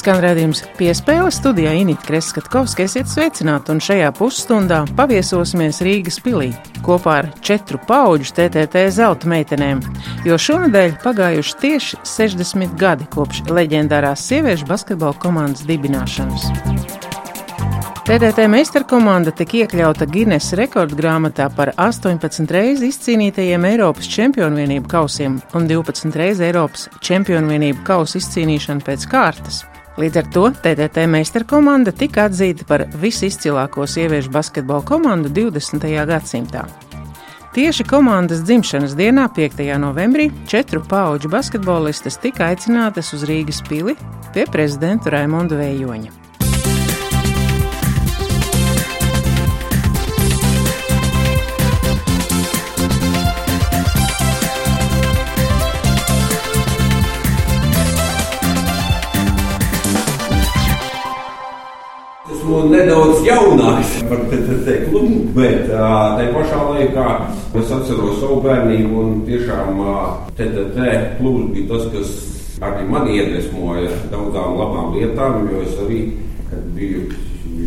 Skan redzējums piespēle studijā Inīte Kreskatkovska. Esiet sveicināti un šajā pusstundā paviesosimies Rīgas pilī kopā ar četru pauģu TTT zelta meitenēm, jo šonadēļ pagājuši tieši 60 gadi kopš leģendārās sieviešu basketbola komandas dibināšanas. TTT meistarkomanda tika iekļauta Guinness rekordgrāmatā par 18 reizi izcīnītajiem Eiropas čempionvienību kausiem un 12 reizi Eiropas čempionvienību kausu izcīnīšanu pēc kārtas. Līdz ar to TTT meistarkomanda tika atzīta par visizcilāko sieviešu basketbola komandu 20. gadsimtā. Tieši komandas dzimšanas dienā, 5. novembrī, četru pauģu basketbolistas tika aicinātas uz Rīgas pili pie prezidenta Raimonda Vējoņa. Esmu nedaudz jaunāks par TTT klubu, bet tā pašā laikā es atceros savu bērnību un tiešām TTT klubs bija tas, kas arī mani iedvesmoja daudzām labām lietām, jo es arī, kad biju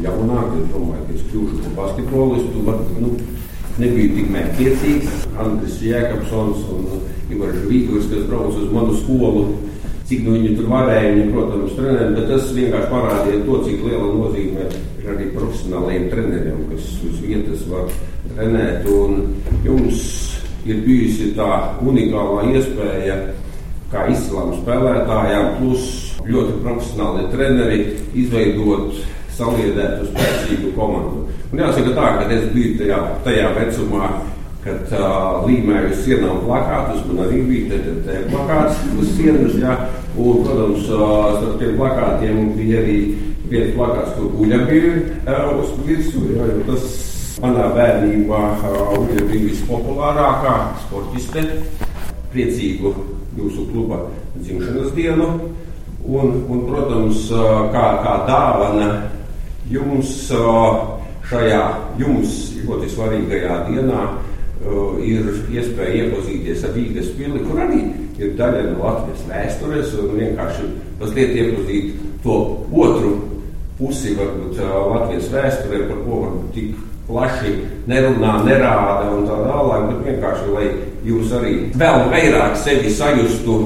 jaunāk, es domāju, ka es kļūšu par basketbolistu, bet, nu, nebija tik mērķiecīgs. Andris Jēkabsons un Ivars Vīgurs, kas brauc uz manu skolu, cik nu viņi tur varēja, viņi, protams, trenēt, bet tas vienkārši parādīja to, cik liela nozīme ir arī profesionālajiem treneriem, kas uz vietas var trenēt. Un jums ir bijusi tā unikālā iespēja, kā izcilām spēlētājām, plus ļoti profesionāli treneri, izveidot saliedētu spēcīgu komandu. Un jāsaka tā, ka es biju tajā, tajā vecumā, kad uh, līmēju sienām plakātus. Man arī bija te, te plakāts uz sienas, jā. Un, protams, starp tiem plakātiem bija arī viens plakāts, kur guļa bija uz virsmu, tas manā bērnībā uh, guļa bija vispopulārākā sportiste. Priecīgu jūsu kluba dzimšanas dienu. Un, un protams, kā, kā dāvana jums šajā jums ļoti svarīgajā dienā Uh, ir iespēja iepazīties ar Rīgas pili, kur arī ir daļa no Latvijas vēstures, un vienkārši mazliet iepazīt to otru pusi, varbūt uh, Latvijas vēsturē, par ko varbūt tik plaši nerunā, nerāda un tā tālāk, bet vienkārši, lai jūs arī vēl vairāk sevi sajustu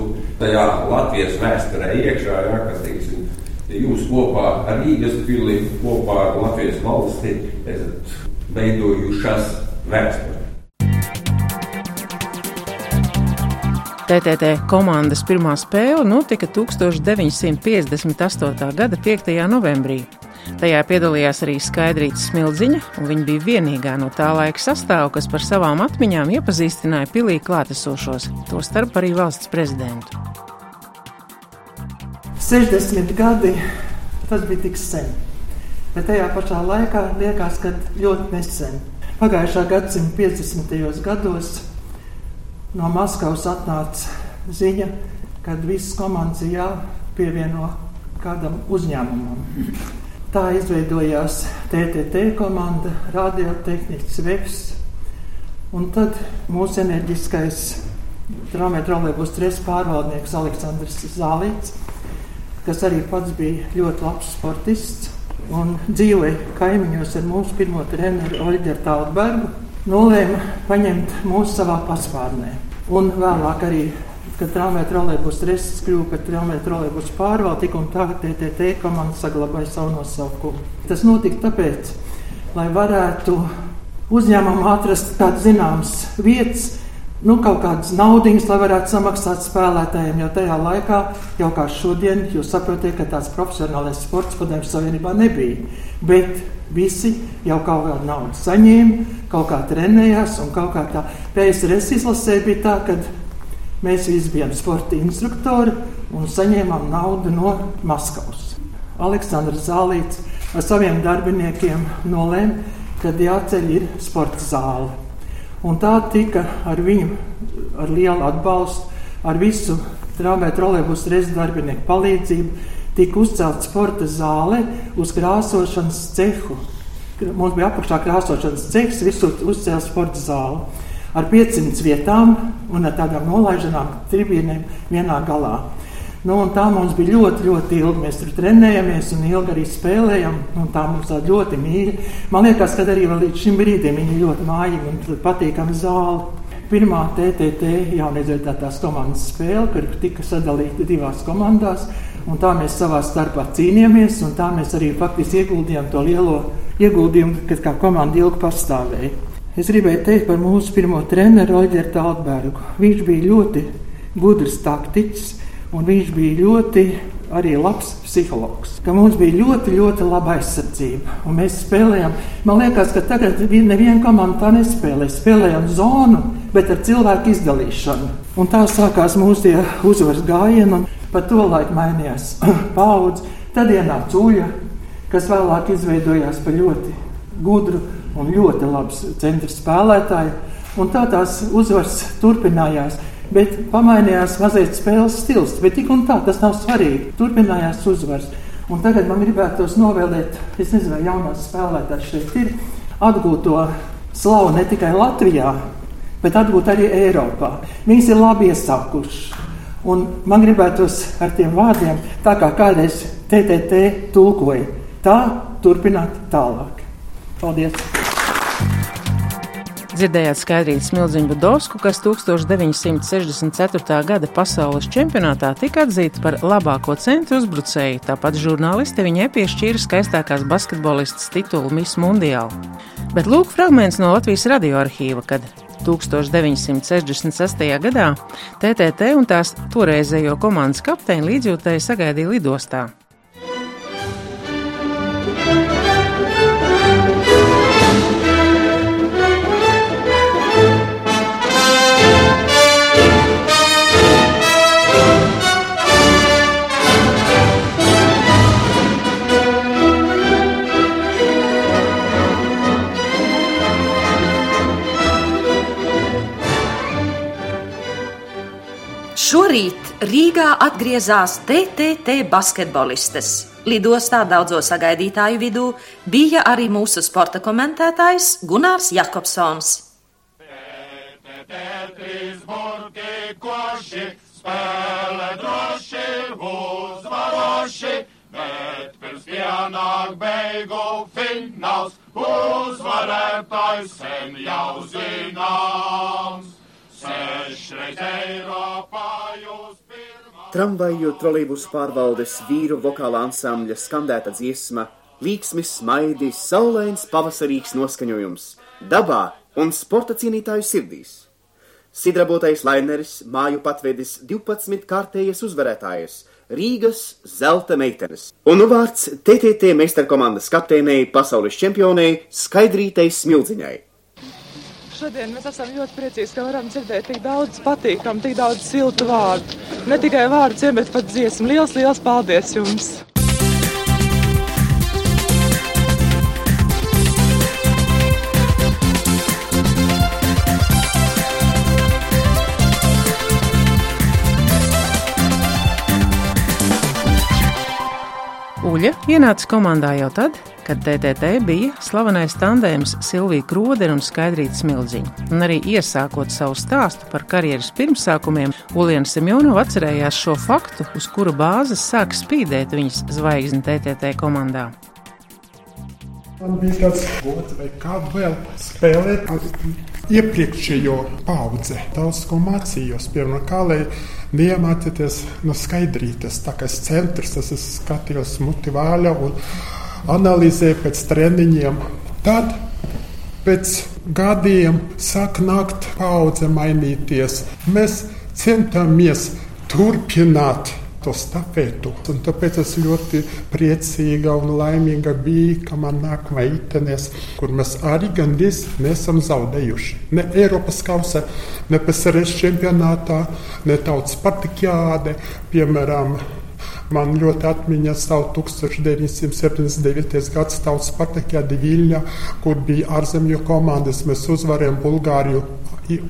tajā Latvijas vēsturē iekšā, jā, kas, teiksim, jūs kopā ar Rīgas pili, kopā ar Latvijas valsti esat veidojušas vēsturi. TTT komandas pirmā spēle notika 1958. gada 5. novembrī. Tajā piedalījās arī Skaidrīta Smildziņa, un viņa bija vienīgā no tā laika sastāvā, kas par savām atmiņām iepazīstināja pilī klātesošos, tostarp arī valsts prezidentu. 60 gadi tas bija tik sen, bet tajā pašā laikā liekas, ka ļoti nesen. Pagājušā gadsimta 50. gados no Maskavas atnāca ziņa, ka visas komandas ir jāpievieno kādam uzņēmumam. Tā izveidojās TTT komanda, radiotehnikas veps, un tad mūsu enerģiskais traumatoloģijas stresa pārvaldnieks Aleksandrs Zālīts, kas arī pats bija ļoti labs sportists un dzīvoja kaimiņos ar mūsu pirmo treneru Oļģeru Talbergu nolēma paņemt mūsu savā paspārnē. Un vēlāk arī, kad tramvaja trolēļus reizes kļuva par tramvaja trolēļus pārvaldi, tik un tā TTT komanda saglabāja savu nosaukumu. Tas notika tāpēc, lai varētu uzņēmumam atrast kādas zināmas vietas, nu, kaut kādas naudas, lai varētu samaksāt spēlētājiem. Jo tajā laikā, jau kā šodien, jūs saprotat, ka tāds profesionālais sports padomju savienībā nebija. Bet visi jau kaut kādu naudu saņēma, kaut kā trenējās un kaut kā tā. PSRS izlasē bija tā, ka mēs visi bijām sporta instruktori un saņēmām naudu no Maskavas. Aleksandrs Zālīts ar saviem darbiniekiem nolēma, ka jāceļ ir sporta zāle. Un tā tika ar viņu, ar lielu atbalstu, ar visu tramvaju trolēbus reizes darbinieku palīdzību, tika uzcelta sporta zāle uz krāsošanas cehu. Mums bija apakšā krāsošanas cehs, visur uzcēla sporta zāli ar 500 vietām un ar tādām nolaišanām tribīnēm vienā galā. Nu, tā mums bija ļoti, ļoti ilgi. Mēs tur trenējāmies un ilgi arī spēlējām. Tā mums tā ļoti mīļa. Man liekas, ka arī līdz šim brīdim viņa ļoti mājīga un patīkama zāle. Pirmā TTT jaunizvērtētās komandas spēle, kur tika sadalīta divās komandās. Tā mēs savā starpā cīnījāmies, un tā mēs arī faktiski ieguldījām to lielo ieguldījumu, kad kā komanda ilgi pastāvēja. Es gribēju teikt par mūsu pirmo treneru Oģeru Talbergu. Viņš bija ļoti gudrs taktiķis, un viņš bija ļoti arī labs psihologs. Ka mums bija ļoti, ļoti laba aizsardzība. Un mēs spēlējām, man liekas, ka tagad neviena komanda tā nespēlē. Spēlējām zonu, bet ar cilvēku izdalīšanu. Un tā sākās mūsu uzvaras gājieni, un pa to laiku mainījās paudze. Tad ienāca Uja, kas vēlāk izveidojās par ļoti gudru un ļoti labs centra spēlētāji. Un tā tās uzvaras turpinājās. Bet pamainījās mazliet spēles stils. Bet tik un tā tas nav svarīgi. Turpinājās uzvaras. Un tagad man gribētos novēlēt, es nezinu, vai jaunās spēlētājas šeit ir, atgūt to slavu ne tikai Latvijā, bet atgūt arī Eiropā. Viņas ir labi iesākušas. Un man gribētos ar tiem vārdiem, tā kā kādreiz TTT tulkoja, tā turpināt tālāk. Paldies! Dzirdējāt skaidrīt Smilziņu Budovsku, kas 1964. gada pasaules čempionātā tika atzīta par labāko centru uzbrucēju, tāpat žurnālisti viņai piešķīra skaistākās basketbolistas titulu Miss Mundiālu. Bet lūk fragments no Latvijas radioarkīva, kad 1966. gadā TTT un tās toreizējo komandas kapteini līdzjūtēji sagaidīja lidostā. Šorīt Rīgā atgriezās TTT basketbolistes. Lidostā daudzo sagaidītāju vidū bija arī mūsu sporta komentētājs Gunārs Jakobsons. Bet pirms pienāk beigu fināls, uzvarētājs sen jau zināms. Tramvaju trolejbusu pārvaldes vīru vokāla ansambļa skandēta dziesma, līksmis, smaidi, saulains pavasarīgs noskaņojums, dabā un sporta cienītāju sirdīs. Sidrabotais laineris māju patvedis 12 kārtējas uzvarētājas Rīgas zelta meitenes. Un nu vārds TTT meistarkomandas kapteinei, pasaules čempionei Skaidrītei Smildziņai. Šodien mēs esam ļoti priecīgi, ka varam dzirdēt tik daudz patīkamu, tik daudz siltu vārdu. Ne tikai vārdu, bet pat dziesmu. Lielas, liels paldies jums! Uļa ienāca komandā jau tad, kad TTT bija slavenais tandēms Silvija Krodera un Skaidrīta Smildziņa. Un arī iesākot savu stāstu par karjeras pirmsākumiem, Uliena Semjonova atcerējās šo faktu, uz kura bāzes sāk spīdēt viņas zvaigzne TTT komandā. Man bija tāds gods, vai kādu vēl spēlēt iepriekšējo paudzi. Daudz ko mācījos, piemēram, kā lai neiemācīties no skaidrītes. Tā kā es centrs, es skatījos motivāļa un analizē pēc treniņiem. Tad pēc gadiem sāk nākt paudze mainīties. Mēs centāmies turpināt to stafetu. Un tāpēc es ļoti priecīga un laimīga biju, ka man nāk meitenes, kur mēs arī gandrīz nesam zaudējuši. Ne Eiropas kausā, ne PSRS čempionātā, ne tautas partikiāde, piemēram, Man ļoti atmiņas savu 1979. gada tautas partijā Diviļņa, kur bija ārzemju komandas. Mēs uzvarējām Bulgāriju,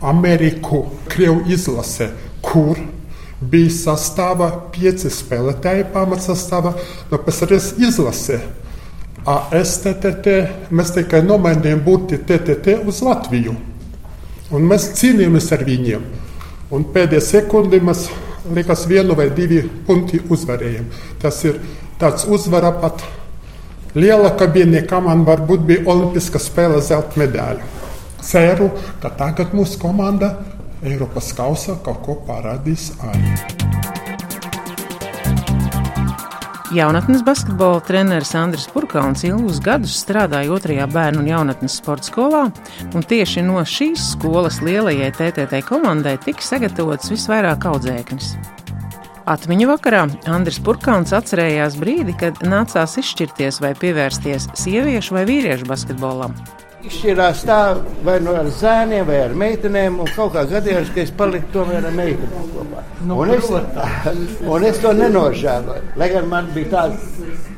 Ameriku, Krievu izlase, kur bija sastāvā pieci spēlētāji pamatsastāvā no PSRS izlase. ASTTT mēs tikai nomainījām burti TTT uz Latviju. Un mēs cīnījāmies ar viņiem. Un pēdējā sekundē mēs liekas, vienu vai divi punkti uzvarējumi. Tas ir tāds uzvara pat liela, ka bija nekā man varbūt bija Olimpiska spēle zelta medaļa. Ceru, ka tagad mūsu komanda Eiropas kausa kaut ko parādīs arī. Jaunatnes basketbola treneris Andris Purkauns ilgus gadus strādāja otrajā bērnu un jaunatnes sporta skolā, un tieši no šīs skolas lielajai TTT komandai tika sagatavots visvairāk audzēknis. Atmiņu vakarā Andris Purkauns atcerējās brīdi, kad nācās izšķirties vai pievērsties sieviešu vai vīriešu basketbolam. Izšķirās tā, vai nu ar zēniem, vai ar meitenēm, kaut kā gadījās, ka es paliku tomēr ar meitenēm kopā. Nu, un, es, un es to nenožēloju. Lai gan man bija tāds,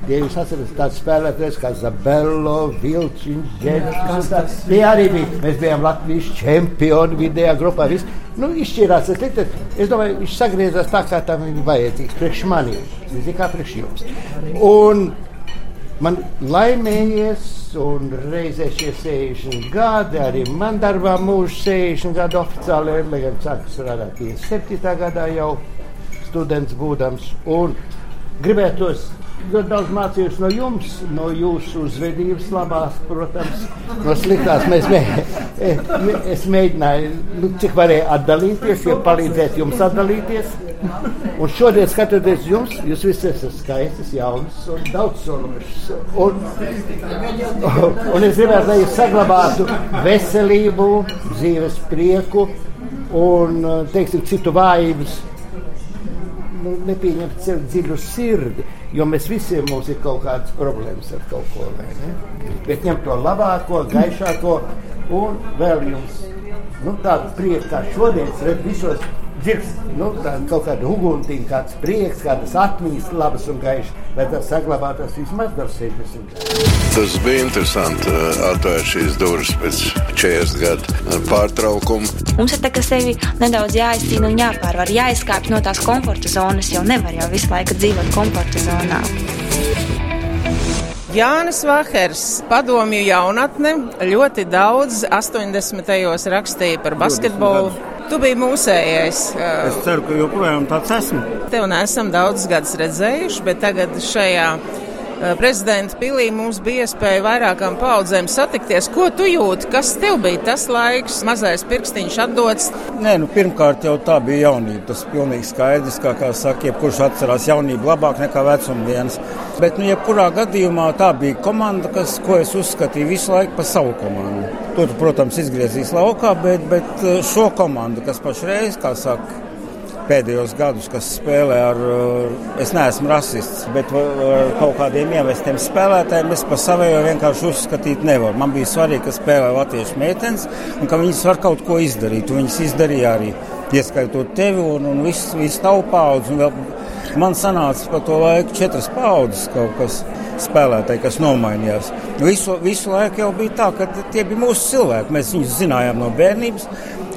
ja jūs atceraties, tāds spēlētājs kā Zabello, Vilčiņš, Džēns. Tie arī bija. Mēs bijām Latvijas čempioni vidējā grupā. Viss. Nu, izšķirās tas likte. Es domāju, viņš sagriezās tā, kā tam ir vajadzīgs. Priekš maniem. Ir kā priekš jums. Un man laimējies un reizē šie 60 gadi, arī man darbā mūžs 60 gadu oficiāli ir, lai gan sāku strādāt 57. gadā jau students būdams. Un gribētos ļoti daudz mācījos no jums, no jūsu uzvedības labās, protams, no sliktās. Mēs mē, es mēģināju, nu, cik varēju atdalīties, ja palīdzēt jums atdalīties. Un šodien, skatoties jums, jūs visi esat skaistas, jaunas un daudz sološas. Un, un es gribētu, lai jūs saglabātu veselību, dzīves prieku un, teiksim, citu vājības nu, nepieņemt sev dziļu sirdi, jo mēs visiem mums ir kaut kādas problēmas ar kaut ko. Bet ņemt to labāko, gaišāko un vēl jums nu, tādu prieku, kā šodien redzat visos dzirds, nu, kaut kāda uguntiņa, kāds prieks, kādas atmiņas labas un gaišas, lai tas saglabātos vismaz ar 60. Tas bija interesanti uh, atvērt šīs durvis pēc 40 gadu pārtraukuma. Mums ir tā, ka sevi nedaudz jāizcīna un jāpārvar, jāizkāpj no tās komforta zonas, jo nevar jau visu laiku dzīvot komforta zonā. Jānis Vahers, padomju jaunatne, ļoti daudz 80. gados rakstīja par basketbolu. Tu biji mūsējais. Es ceru, ka joprojām tāds esmu. Tev nesam daudz gadus redzējuši, bet tagad šajā prezidenta pilī mums bija iespēja vairākām paudzēm satikties. Ko tu jūti? Kas tev bija tas laiks, mazais pirkstiņš atdots? Nē, nu, pirmkārt jau tā bija jaunība. Tas ir pilnīgi skaidrs, kā, kā saka, jebkurš atcerās jaunību labāk nekā vecuma dienas. Bet, nu, jebkurā gadījumā tā bija komanda, kas, ko es uzskatīju visu laiku par savu komandu. Tur, protams, izgriezīs laukā, bet, bet šo komandu, kas pašreiz, kā saka, pēdējos gadus, kas spēlē ar, es neesmu rasists, bet ar kaut kādiem ievestiem spēlētājiem es par savējo vienkārši uzskatīt nevaru. Man bija svarīgi, ka spēlē latviešu meitenes un ka viņas var kaut ko izdarīt. Un viņas izdarīja arī, ieskaitot tevi un, un visu, visu tavu paudzi. Man sanāca pa to laiku četras paudzes kaut kas spēlētāji, kas nomainījās. Visu, visu laiku jau bija tā, ka tie bija mūsu cilvēki. Mēs viņus zinājām no bērnības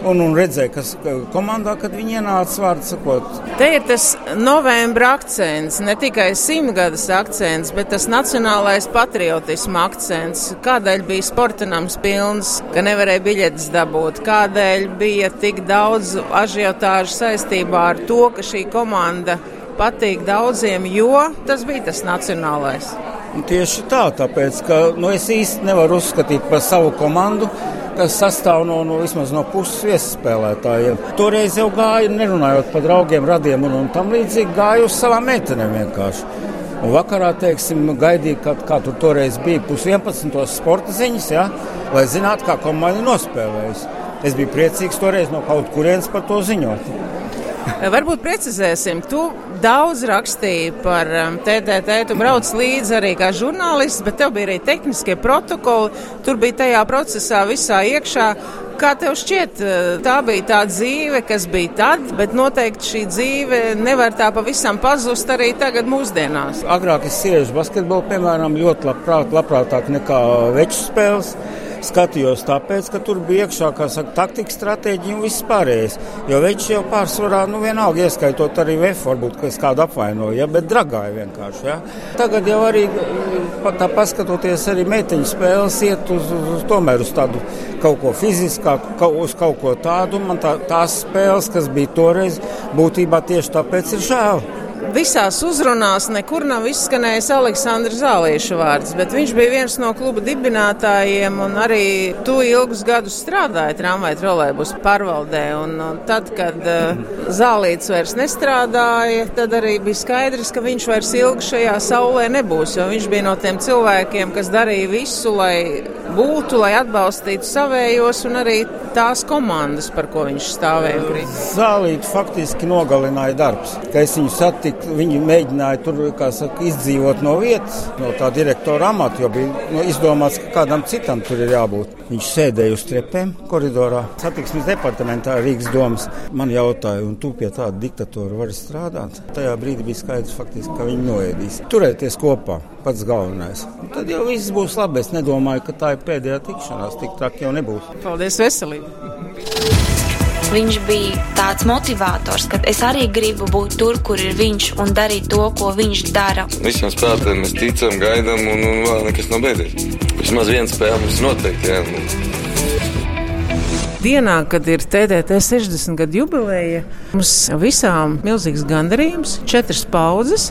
un, un redzēja, kas komandā, kad viņi ienāca vārdu sakot. Te ir tas novembra akcents, ne tikai simtgades akcents, bet tas nacionālais patriotisma akcents. Kādēļ bija sportinams pilns, ka nevarēja biļetes dabūt? Kādēļ bija tik daudz ažiotāžu saistībā ar to, ka šī komanda patīk daudziem, jo tas bija tas nacionālais? Tieši tā, tāpēc, ka nu, es īsti nevaru uzskatīt par savu komandu kas sastāv no, no vismaz no puses viesspēlētājiem. Toreiz jau gāja, nerunājot par draugiem, radiem un, un tam līdzīgi, gāja uz savām meitenēm vienkārši. Un vakarā, teiksim, gaidīja, kad, kā tur toreiz bija, pus 11. sporta ziņas, ja, lai zinātu, kā komanda nospēlējusi. Es biju priecīgs toreiz no kaut kurienes par to ziņot. Varbūt precizēsim, tu daudz rakstīji par TTT, tu brauc līdzi arī kā žurnālists, bet tev bija arī tehniskie protokoli, tur bija tajā procesā visā iekšā. Kā tev šķiet, uh, tā bija tā dzīve, kas bija tad, bet noteikti šī dzīve nevar tā pavisam pazust arī tagad mūsdienās. Agrāk es sievišu basketbolu, piemēram, ļoti labprāt, labprātāk nekā veču spēles skatījos tāpēc, ka tur bija iekšā, kā saka, taktika, stratēģija un viss pārējais. Jo veči jau pārsvarā, nu vienalga ieskaitot arī VF, varbūt, ka es kādu apvainoju, ja, bet dragāja vienkārši, ja. Tagad jau arī, tā paskatoties arī meiteņu spēles iet uz, uz, uz tomēr uz tādu kaut ko fiziskāku, kaut, uz kaut ko tādu. Man tā, tās spēles, kas bija toreiz, būtībā tieši tāpēc ir žēl visās uzrunās nekur nav izskanējis Aleksandrs Zālieša vārds, bet viņš bija viens no kluba dibinātājiem un arī tu ilgus gadus strādāji tramvaju trolēbus pārvaldē. Un, un tad, kad uh, Zālīts vairs nestrādāja, tad arī bija skaidrs, ka viņš vairs ilgi šajā saulē nebūs, jo viņš bija no tiem cilvēkiem, kas darīja visu, lai būtu, lai atbalstītu savējos un arī tās komandas, par ko viņš stāvēja. Zālīt faktiski nogalināja darbs. Kad es viņu satiku, viņi mēģināja tur saka, izdzīvot no vietas, no tā direktora amata, jo bija nu, izdomāts, ka kādam citam tur ir jābūt. Viņš sēdēja uz trepēm koridorā. Satiksmes departamentā Rīgas domas man jautāja, un tu pie tāda diktatora vari strādāt? Tajā brīdī bija skaidrs, faktiski, ka viņi noēdīs. Turēties kopā, pats galvenais. Un tad jau viss būs labi. Es nedomāju, ka tā ir pēdējā tikšanās. Tik traki jau nebūs. Paldies, veselība! Viņš bija tāds motivators, ka es arī gribu būt tur, kur ir viņš un darīt to, ko viņš dara. Visiem spēlētājiem mēs ticam, gaidām, un, un vēl nekas nav beidzies. Vismaz viena spēle mums noteikti. Jā. Dienā, kad ir TDT 60 gadu jubileja, mums visām milzīgs gandarījums, četras paudzes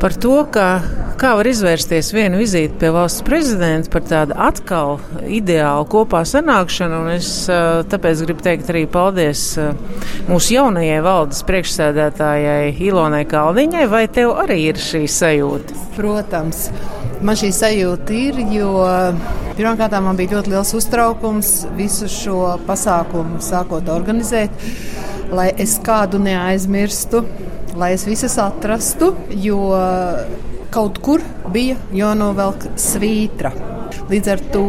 par to, ka kā var izvērsties viena vizīte pie valsts prezidenta par tādu atkal ideālu kopā sanākšanu. Es tāpēc gribu teikt arī paldies mūsu jaunajai valdes priekšsēdētājai Ilonai Kalniņai. Vai tev arī ir šī sajūta? Protams. Man šī sajūta ir, jo pirmkārt man bija ļoti liels uztraukums visu šo pasākumu sākot organizēt, lai es kādu neaizmirstu lai es visas atrastu, jo kaut kur bija jānovelk svītra. Līdz ar to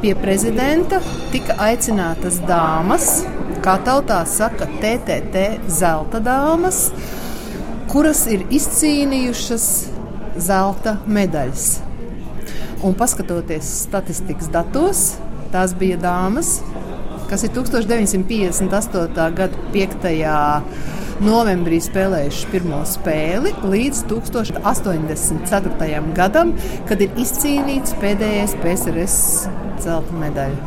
pie prezidenta tika aicinātas dāmas, kā tautā saka, TTT zelta dāmas, kuras ir izcīnījušas zelta medaļas. Un paskatoties statistikas datos, tās bija dāmas, kas ir 1958. gada 5 novembrī spēlējuši pirmo spēli līdz 1084. gadam, kad ir izcīnīts pēdējais PSRS zelta medaļa.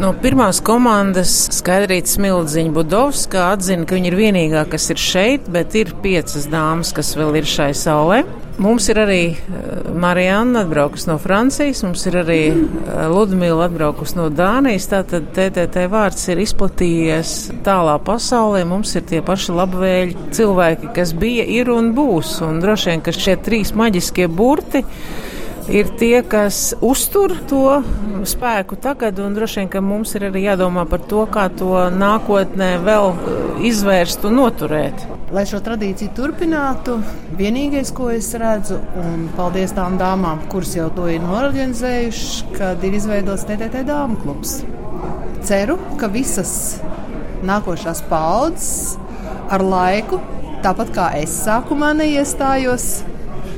No pirmās komandas Skaidrītas Smildziņa Budovska atzina, ka viņa ir vienīgā, kas ir šeit, bet ir piecas dāmas, kas vēl ir šai saulē. Mums ir arī eh, Marijāna atbraukusi no Francijas, mums ir arī eh, Ludmila atbraukusi no Dānijas. Tātad TTT vārds ir izplatījies tālā pasaulē. Mums ir tie paši labvēļi cilvēki, kas bija, ir un būs. Un droši vien, ka šie trīs maģiskie burti ir tie, kas uztur to spēku tagad, un droši vien, ka mums ir arī jādomā par to, kā to nākotnē vēl izvērst un noturēt. Lai šo tradīciju turpinātu, vienīgais, ko es redzu, un paldies tām dāmām, kuras jau to ir norganizējušas, kad ir izveidots TTT dāmas klubs. Ceru, ka visas nākošās paudzes ar laiku, tāpat kā es sākumā neiestājos,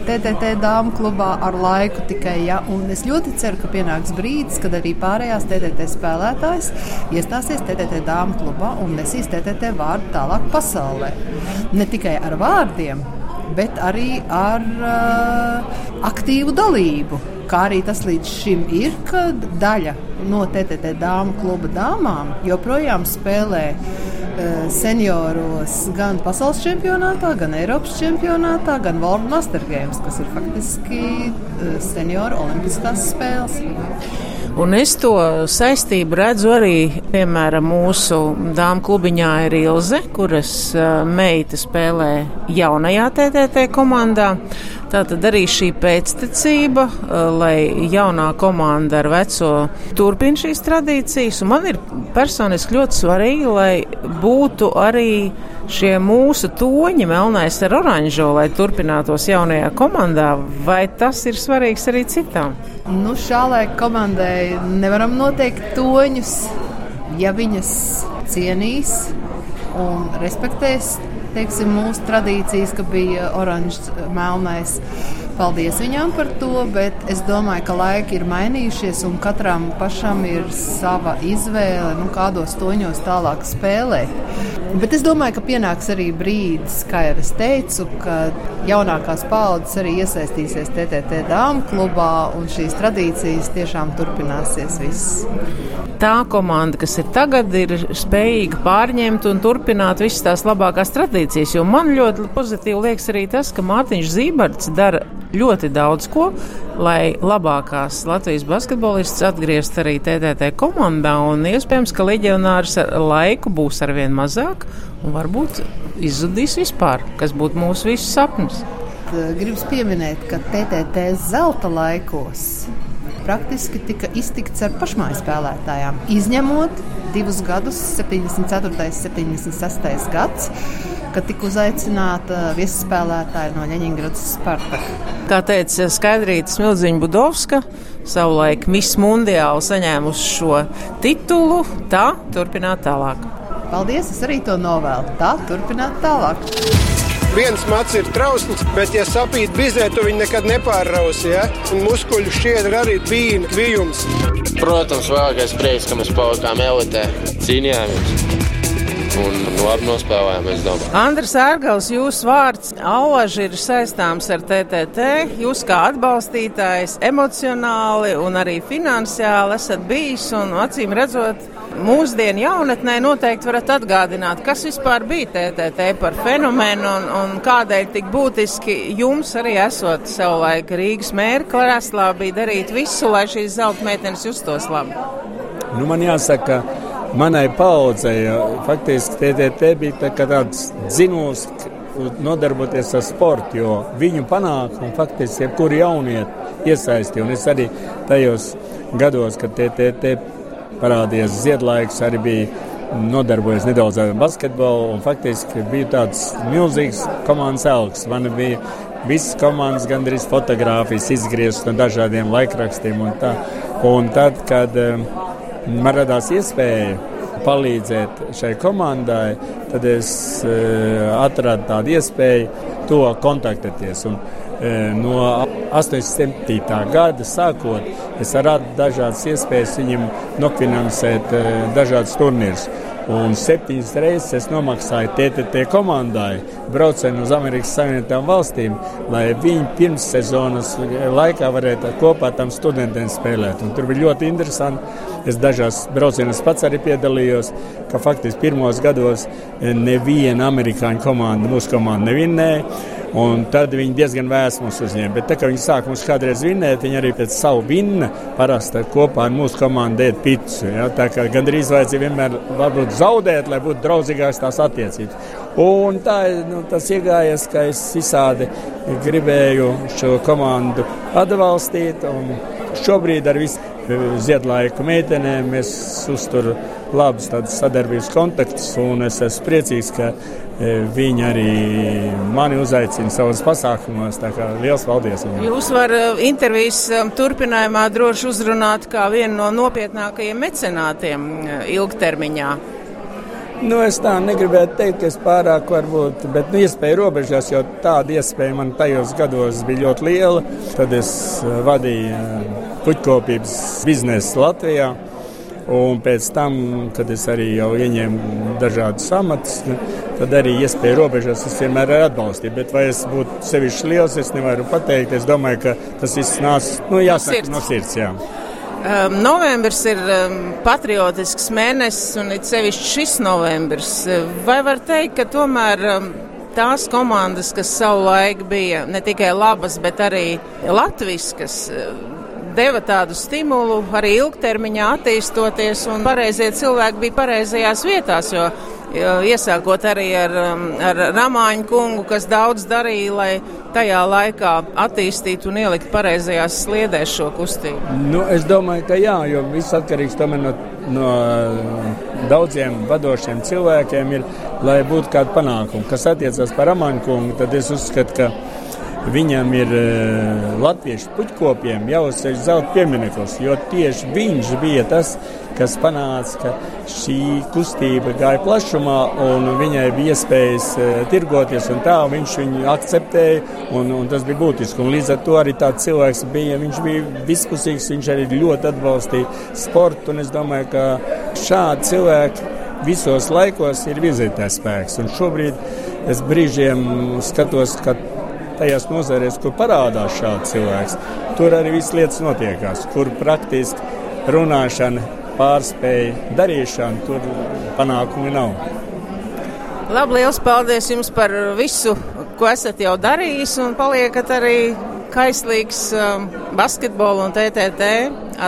TTT dāmas klubā ar laiku tikai. Ja, un es ļoti ceru, ka pienāks brīdis, kad arī pārējās TTT spēlētājs iestāsies TTT dāmas klubā un nesīs TTT vārdu tālāk pasaulē. Ne tikai ar vārdiem, bet arī ar uh, aktīvu dalību. Kā arī tas līdz šim ir, kad daļa no TTT dāmas kluba dāmām joprojām spēlē Eh, senioros gan pasaules čempionātā, gan Eiropas čempionātā, gan World Master Games, kas ir faktiski eh, senioru olimpiskās spēles. Un es to saistību redzu arī, piemēram, mūsu dāmas klubiņā ir Ilze, kuras uh, meita spēlē jaunajā TTT komandā. Tātad arī šī pēctecība, uh, lai jaunā komanda ar veco turpina šīs tradīcijas. Un man ir personiski ļoti svarīgi, lai būtu arī šie mūsu toņi, melnais ar oranžo, lai turpinātos jaunajā komandā, vai tas ir svarīgs arī citām? Nu, šā laika komandai nevaram noteikt toņus, ja viņas cienīs un respektēs teiksim, mūsu tradīcijas, ka bija oranžs, melnais. Paldies viņām par to, bet es domāju, ka laiki ir mainījušies un katram pašam ir sava izvēle, nu, kādos toņos tālāk spēlēt. Bet es domāju, ka pienāks arī brīdis, kā jau es teicu, kad jaunākās paudzes arī iesaistīsies TTT dāmas klubā un šīs tradīcijas tiešām turpināsies viss. Tā komanda, kas ir tagad, ir spējīga pārņemt un turpināt visas tās labākās tradīcijas. Jo man ļoti pozitīvi liekas arī tas, ka Mārtiņš Zīberts dara ļoti daudz ko, lai labākās Latvijas basketbolistas atgrieztu arī TTT komandā. Iespējams, ka leģionārs ar laiku būs arvien mazāk un varbūt izzudīs vispār, kas būtu mūsu visu sapnis. Gribu pieminēt, ka TTT zelta laikos praktiski tika iztikts ar pašmāju spēlētājām, izņemot divus gadus, 74. un 76. gadsimtu kad tika uzaicināta viesspēlētāja no Ļeņingradas Spartaka. Kā teica Skaidrīta Smilziņa Budovska, savulaik Miss Mundiāli saņēmusi šo titulu, tā turpināt tālāk. Paldies, es arī to novēlu. Tā turpināt tālāk. Viens mats ir trausls, bet, ja sapīt bizē, tu viņu nekad nepārrausi. Ja? Un muskuļu šķiedra arī bija kvijums. Protams, vēlākais prieks, ka mēs palikām elitē, cīnījāmies un labi nospēlējām. Andris Ārgals, jūsu vārds Allaži ir saistāms ar TTT. Jūs kā atbalstītājs emocionāli un arī finansiāli esat bijis un acīm redzot. Mūsdienu jaunatnē noteikti varat atgādināt, kas vispār bija TTT par fenomenu un, un kādēļ tik būtiski jums arī esot savulaik Rīgas mēra krēslā bija darīt visu, lai šīs zelta meitenes justos labi. Nu, man jāsaka, ka manai paudzei. Faktiski TTT bija tā tāds dzinums nodarboties ar sportu, jo viņu panākumu faktiski jebkuru jaunieti iesaistīja. Un es arī tajos gados, kad TTT parādījās ziedlaiks, arī bija nodarbojies nedaudz ar basketbolu. Faktiski bija tāds milzīgs komandas elks. Man bija visas komandas gandrīz fotogrāfijas izgrieztas no dažādiem laikrakstiem. Un, tā. un tad, kad um, man radās iespēja palīdzēt šai komandai, tad es uh, atradu tādu iespēju to kontaktēties. Un, uh, no 87. gada sākot, es radu dažādas iespējas viņam nofinansēt uh, dažādas turnīrus. Un septiņas reizes es nomaksāju TTT komandai braucienu uz Amerikas Savienotām valstīm, lai viņi pirms sezonas laikā varētu kopā tam studentiem spēlēt. Un tur bija ļoti interesanti. Es dažās braucienos pats arī piedalījos, ka faktiski pirmos gados neviena amerikāņu komanda, mūsu komanda nevinnēja. Un tad viņi diezgan vēsu mums uzņēma. Bet, tā, kad viņi sāk mums kādreiz vinnēt, viņi arī pēc savu vinna parasti kopā ar mūsu komandu ēd pitu. Ja? Tā kā gandrīz vajadzēja vienmēr varbūt zaudēt, lai būtu draudzīgākas tās attiecības. Un tā nu, tas iegājies, ka es visādi gribēju šo komandu atbalstīt. Šobrīd ar visu ziedlaiku meitenēm mēs uzturam labus sadarbības kontaktus, un es esmu priecīgs, ka e, viņi arī mani uzaicina savos pasākumos. Lielas paldies! Viņam. Jūs varat e, intervijas e, turpinājumā droši uzrunāt kā vienu no nopietnākajiem mecenātiem ilgtermiņā. Nu, es tā negribētu teikt, ka es pārāk varbūt, bet nu, iespēja robežās, jo tāda iespēja man tajos gados bija ļoti liela. Tad es vadīju puķkopības biznesu Latvijā. Un pēc tam, kad es arī jau ieņēmu dažādus amatus, tad arī iespēja robežās es vienmēr atbalstīju. Bet vai es būtu sevišķi liels, es nevaru pateikt. Es domāju, ka tas viss nāca nu, jāsaka, no sirds. Jā. Um, novembris ir um, patriotisks mēnesis, un it sevišķi šis novembris. Vai var teikt, ka tomēr um, tās komandas, kas savulaik bija ne tikai labas, bet arī latviskas, deva tādu stimulu arī ilgtermiņā attīstoties, un pareizie cilvēki bija pareizajās vietās. Jo, iesākot arī ar, um, ar Ramāņu kungu, kas daudz darīja, lai tajā laikā attīstītu un ielikt pareizajās sliedēs šo kustību? Nu, es domāju, ka jā, jo viss atkarīgs no, no daudziem vadošiem cilvēkiem, ir, lai būtu kāda panākuma. Kas attiecas par Ramāņu kungu, tad es uzskatu, ka viņam ir uh, latviešu puķkopiem jāuzceļ zelta piemineklis, jo tieši viņš bija tas, kas panāca, ka šī kustība gāja plašumā un viņai bija iespējas uh, tirgoties un tā, viņš viņu akceptēja un, un tas bija būtiski. Un līdz ar to arī tāds cilvēks bija, viņš bija diskusīgs, viņš arī ļoti atbalstīja sportu un es domāju, ka šādi cilvēki visos laikos ir vizītājs spēks. Un šobrīd es brīžiem skatos, ka tajās nozarēs, kur parādās šāds cilvēks, tur arī viss lietas notiekās, kur praktiski runāšana pārspēja darīšanu, tur panākumi nav. Labi, liels paldies jums par visu, ko esat jau darījis, un paliekat arī kaislīgs um, basketbola un TTT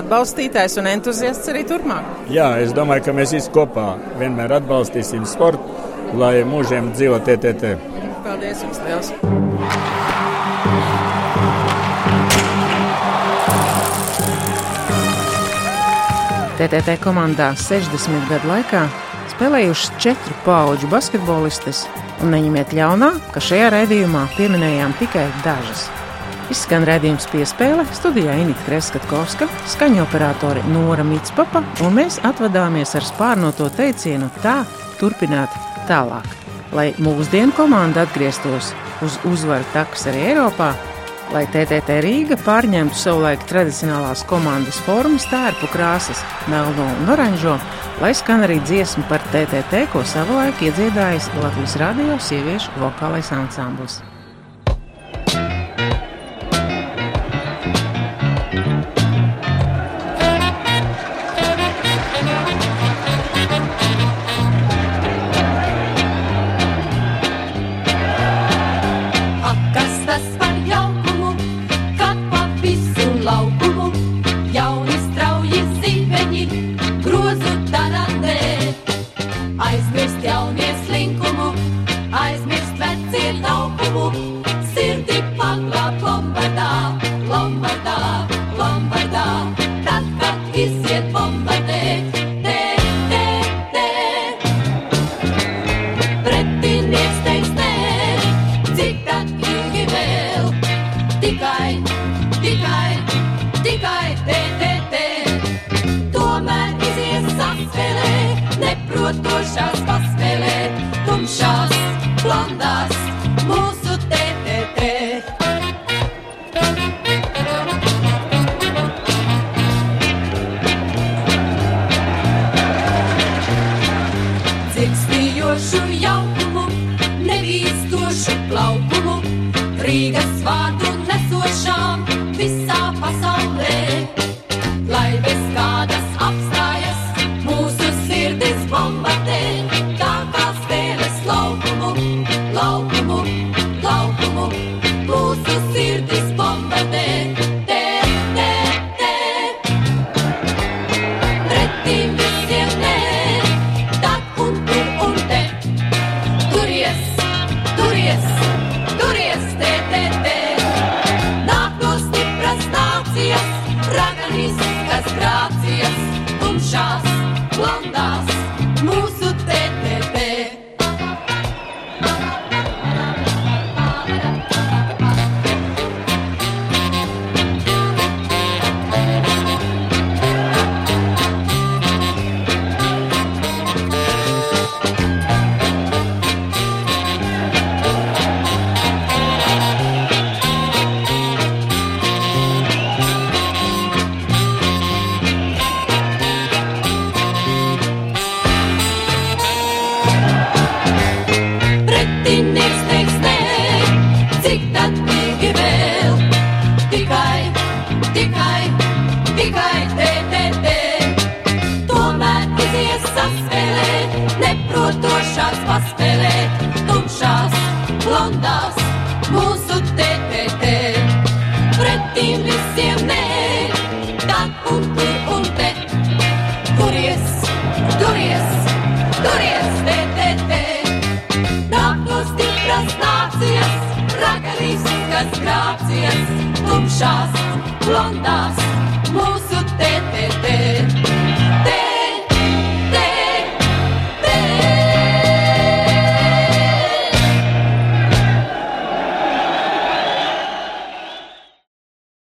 atbalstītājs un entuziasts arī turpmāk. Jā, es domāju, ka mēs visi kopā vienmēr atbalstīsim sportu, lai mūžiem dzīvo TTT. Paldies jums liels! TTT komandā 60 gadu laikā spēlējušas četru pauģu basketbolistes, un neņemiet ļaunā, ka šajā raidījumā pieminējām tikai dažas. Izskan redzējums piespēle, studijā Inita Kreskavska, skaņu operātori Nora Mitspapa, un mēs atvadāmies ar spārnoto teicienu tā turpināt tālāk. Lai mūsdienu komanda atgrieztos uz uzvaru takas arī Eiropā, lai TTT Rīga pārņemtu savulaik tradicionālās komandas formas, tērpu krāsas, melno un oranžo, lai skan arī dziesma par TTT, ko savulaik iedziedājis Latvijas radio sieviešu vokālais ansamblis.